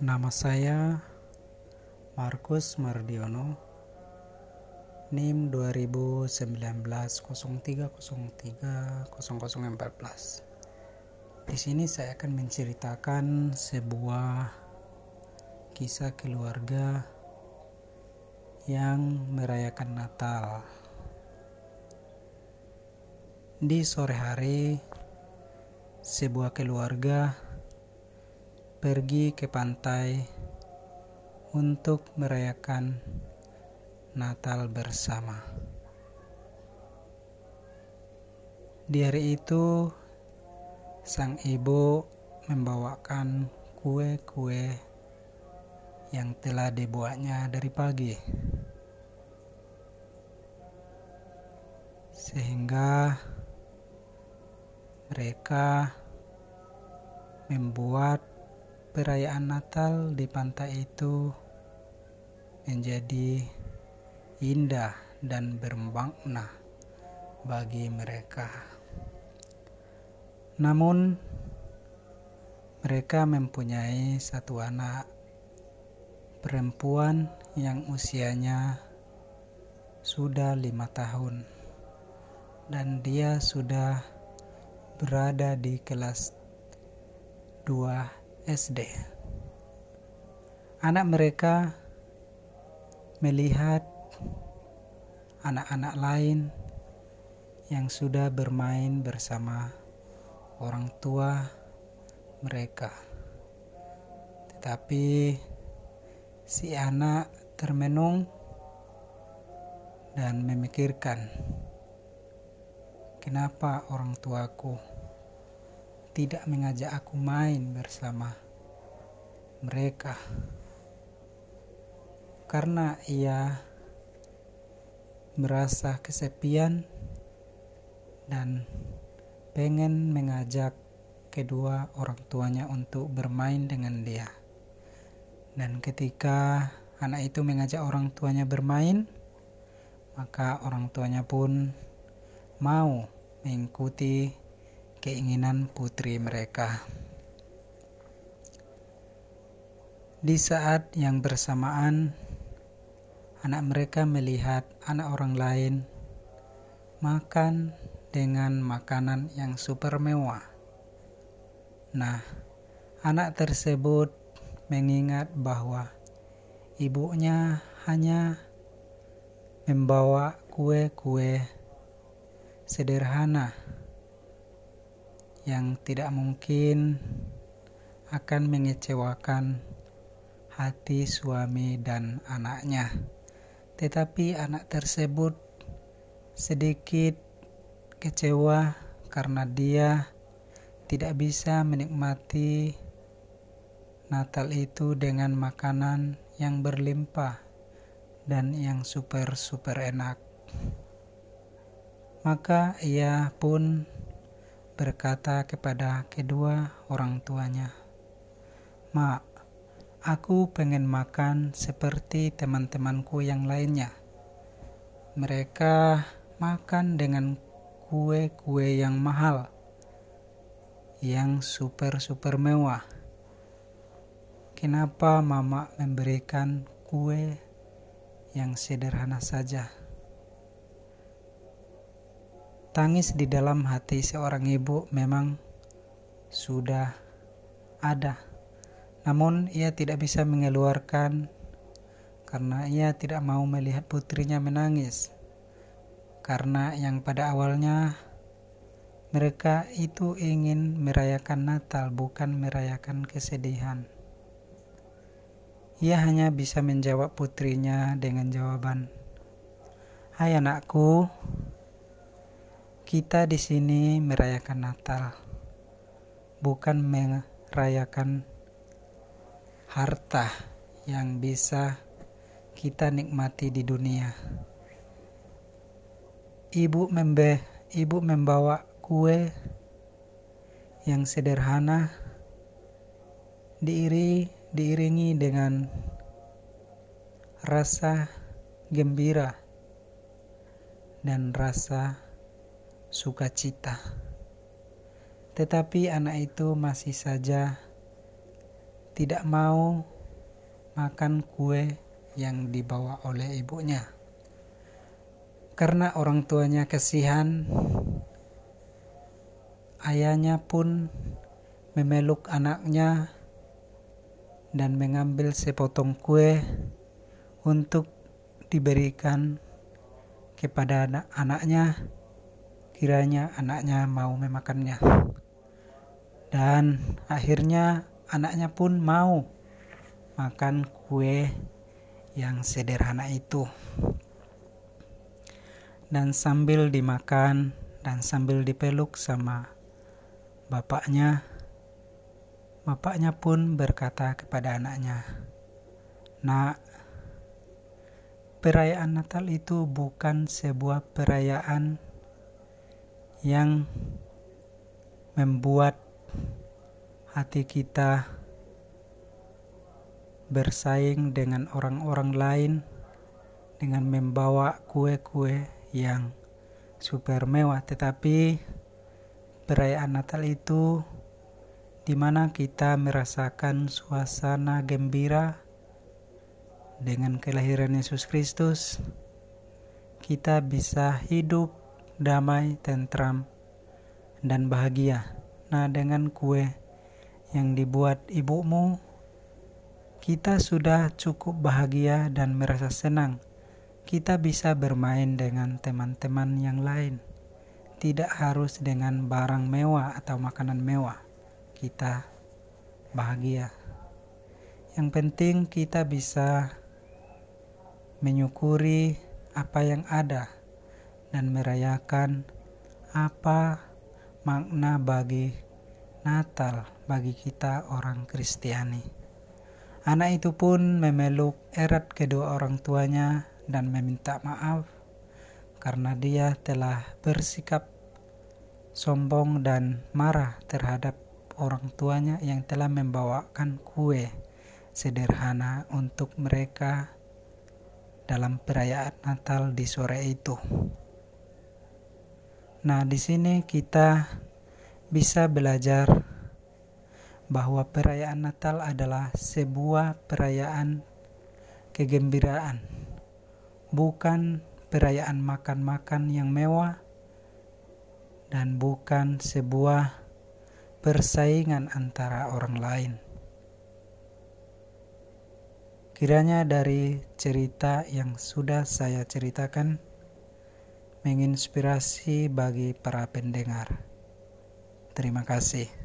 Nama saya Markus Mardiono NIM 2019 Di sini saya akan menceritakan sebuah kisah keluarga yang merayakan Natal. Di sore hari, sebuah keluarga pergi ke pantai untuk merayakan Natal bersama. Di hari itu, sang ibu membawakan kue-kue yang telah dibuatnya dari pagi, sehingga mereka membuat perayaan Natal di pantai itu menjadi indah dan bermakna bagi mereka. Namun, mereka mempunyai satu anak perempuan yang usianya sudah lima tahun, dan dia sudah berada di kelas 2 SD. Anak mereka melihat anak-anak lain yang sudah bermain bersama orang tua mereka. Tetapi si anak termenung dan memikirkan, kenapa orang tuaku tidak mengajak aku main bersama mereka karena ia merasa kesepian dan pengen mengajak kedua orang tuanya untuk bermain dengan dia. Dan ketika anak itu mengajak orang tuanya bermain, maka orang tuanya pun mau mengikuti keinginan putri mereka. Di saat yang bersamaan, anak mereka melihat anak orang lain makan dengan makanan yang super mewah. Nah, anak tersebut mengingat bahwa ibunya hanya membawa kue-kue sederhana yang tidak mungkin akan mengecewakan hati suami dan anaknya. Tetapi anak tersebut sedikit kecewa karena dia tidak bisa menikmati Natal itu dengan makanan yang berlimpah dan yang super-super enak. Maka ia pun berkata kepada kedua orang tuanya, "Mak, Aku pengen makan seperti teman-temanku yang lainnya. Mereka makan dengan kue-kue yang mahal, yang super-super mewah. Kenapa mama memberikan kue yang sederhana saja? Tangis di dalam hati seorang ibu memang sudah ada namun ia tidak bisa mengeluarkan karena ia tidak mau melihat putrinya menangis. Karena yang pada awalnya mereka itu ingin merayakan Natal, bukan merayakan kesedihan. Ia hanya bisa menjawab putrinya dengan jawaban, "Hai anakku, kita di sini merayakan Natal, bukan merayakan harta yang bisa kita nikmati di dunia. Ibu membe, ibu membawa kue yang sederhana diiri, diiringi dengan rasa gembira dan rasa sukacita. Tetapi anak itu masih saja tidak mau makan kue yang dibawa oleh ibunya. Karena orang tuanya kasihan, ayahnya pun memeluk anaknya dan mengambil sepotong kue untuk diberikan kepada anak anaknya kiranya anaknya mau memakannya. Dan akhirnya anaknya pun mau makan kue yang sederhana itu. Dan sambil dimakan dan sambil dipeluk sama bapaknya Bapaknya pun berkata kepada anaknya, "Nak, perayaan Natal itu bukan sebuah perayaan yang membuat hati kita bersaing dengan orang-orang lain dengan membawa kue-kue yang super mewah, tetapi perayaan Natal itu di mana kita merasakan suasana gembira dengan kelahiran Yesus Kristus, kita bisa hidup damai, tentram, dan bahagia. Nah, dengan kue yang dibuat ibumu, kita sudah cukup bahagia dan merasa senang. Kita bisa bermain dengan teman-teman yang lain, tidak harus dengan barang mewah atau makanan mewah kita bahagia. Yang penting kita bisa menyukuri apa yang ada dan merayakan apa makna bagi Natal bagi kita orang Kristiani. Anak itu pun memeluk erat kedua orang tuanya dan meminta maaf karena dia telah bersikap sombong dan marah terhadap orang tuanya yang telah membawakan kue sederhana untuk mereka dalam perayaan Natal di sore itu. Nah, di sini kita bisa belajar bahwa perayaan Natal adalah sebuah perayaan kegembiraan, bukan perayaan makan-makan yang mewah, dan bukan sebuah persaingan antara orang lain. Kiranya dari cerita yang sudah saya ceritakan menginspirasi bagi para pendengar. Terima kasih.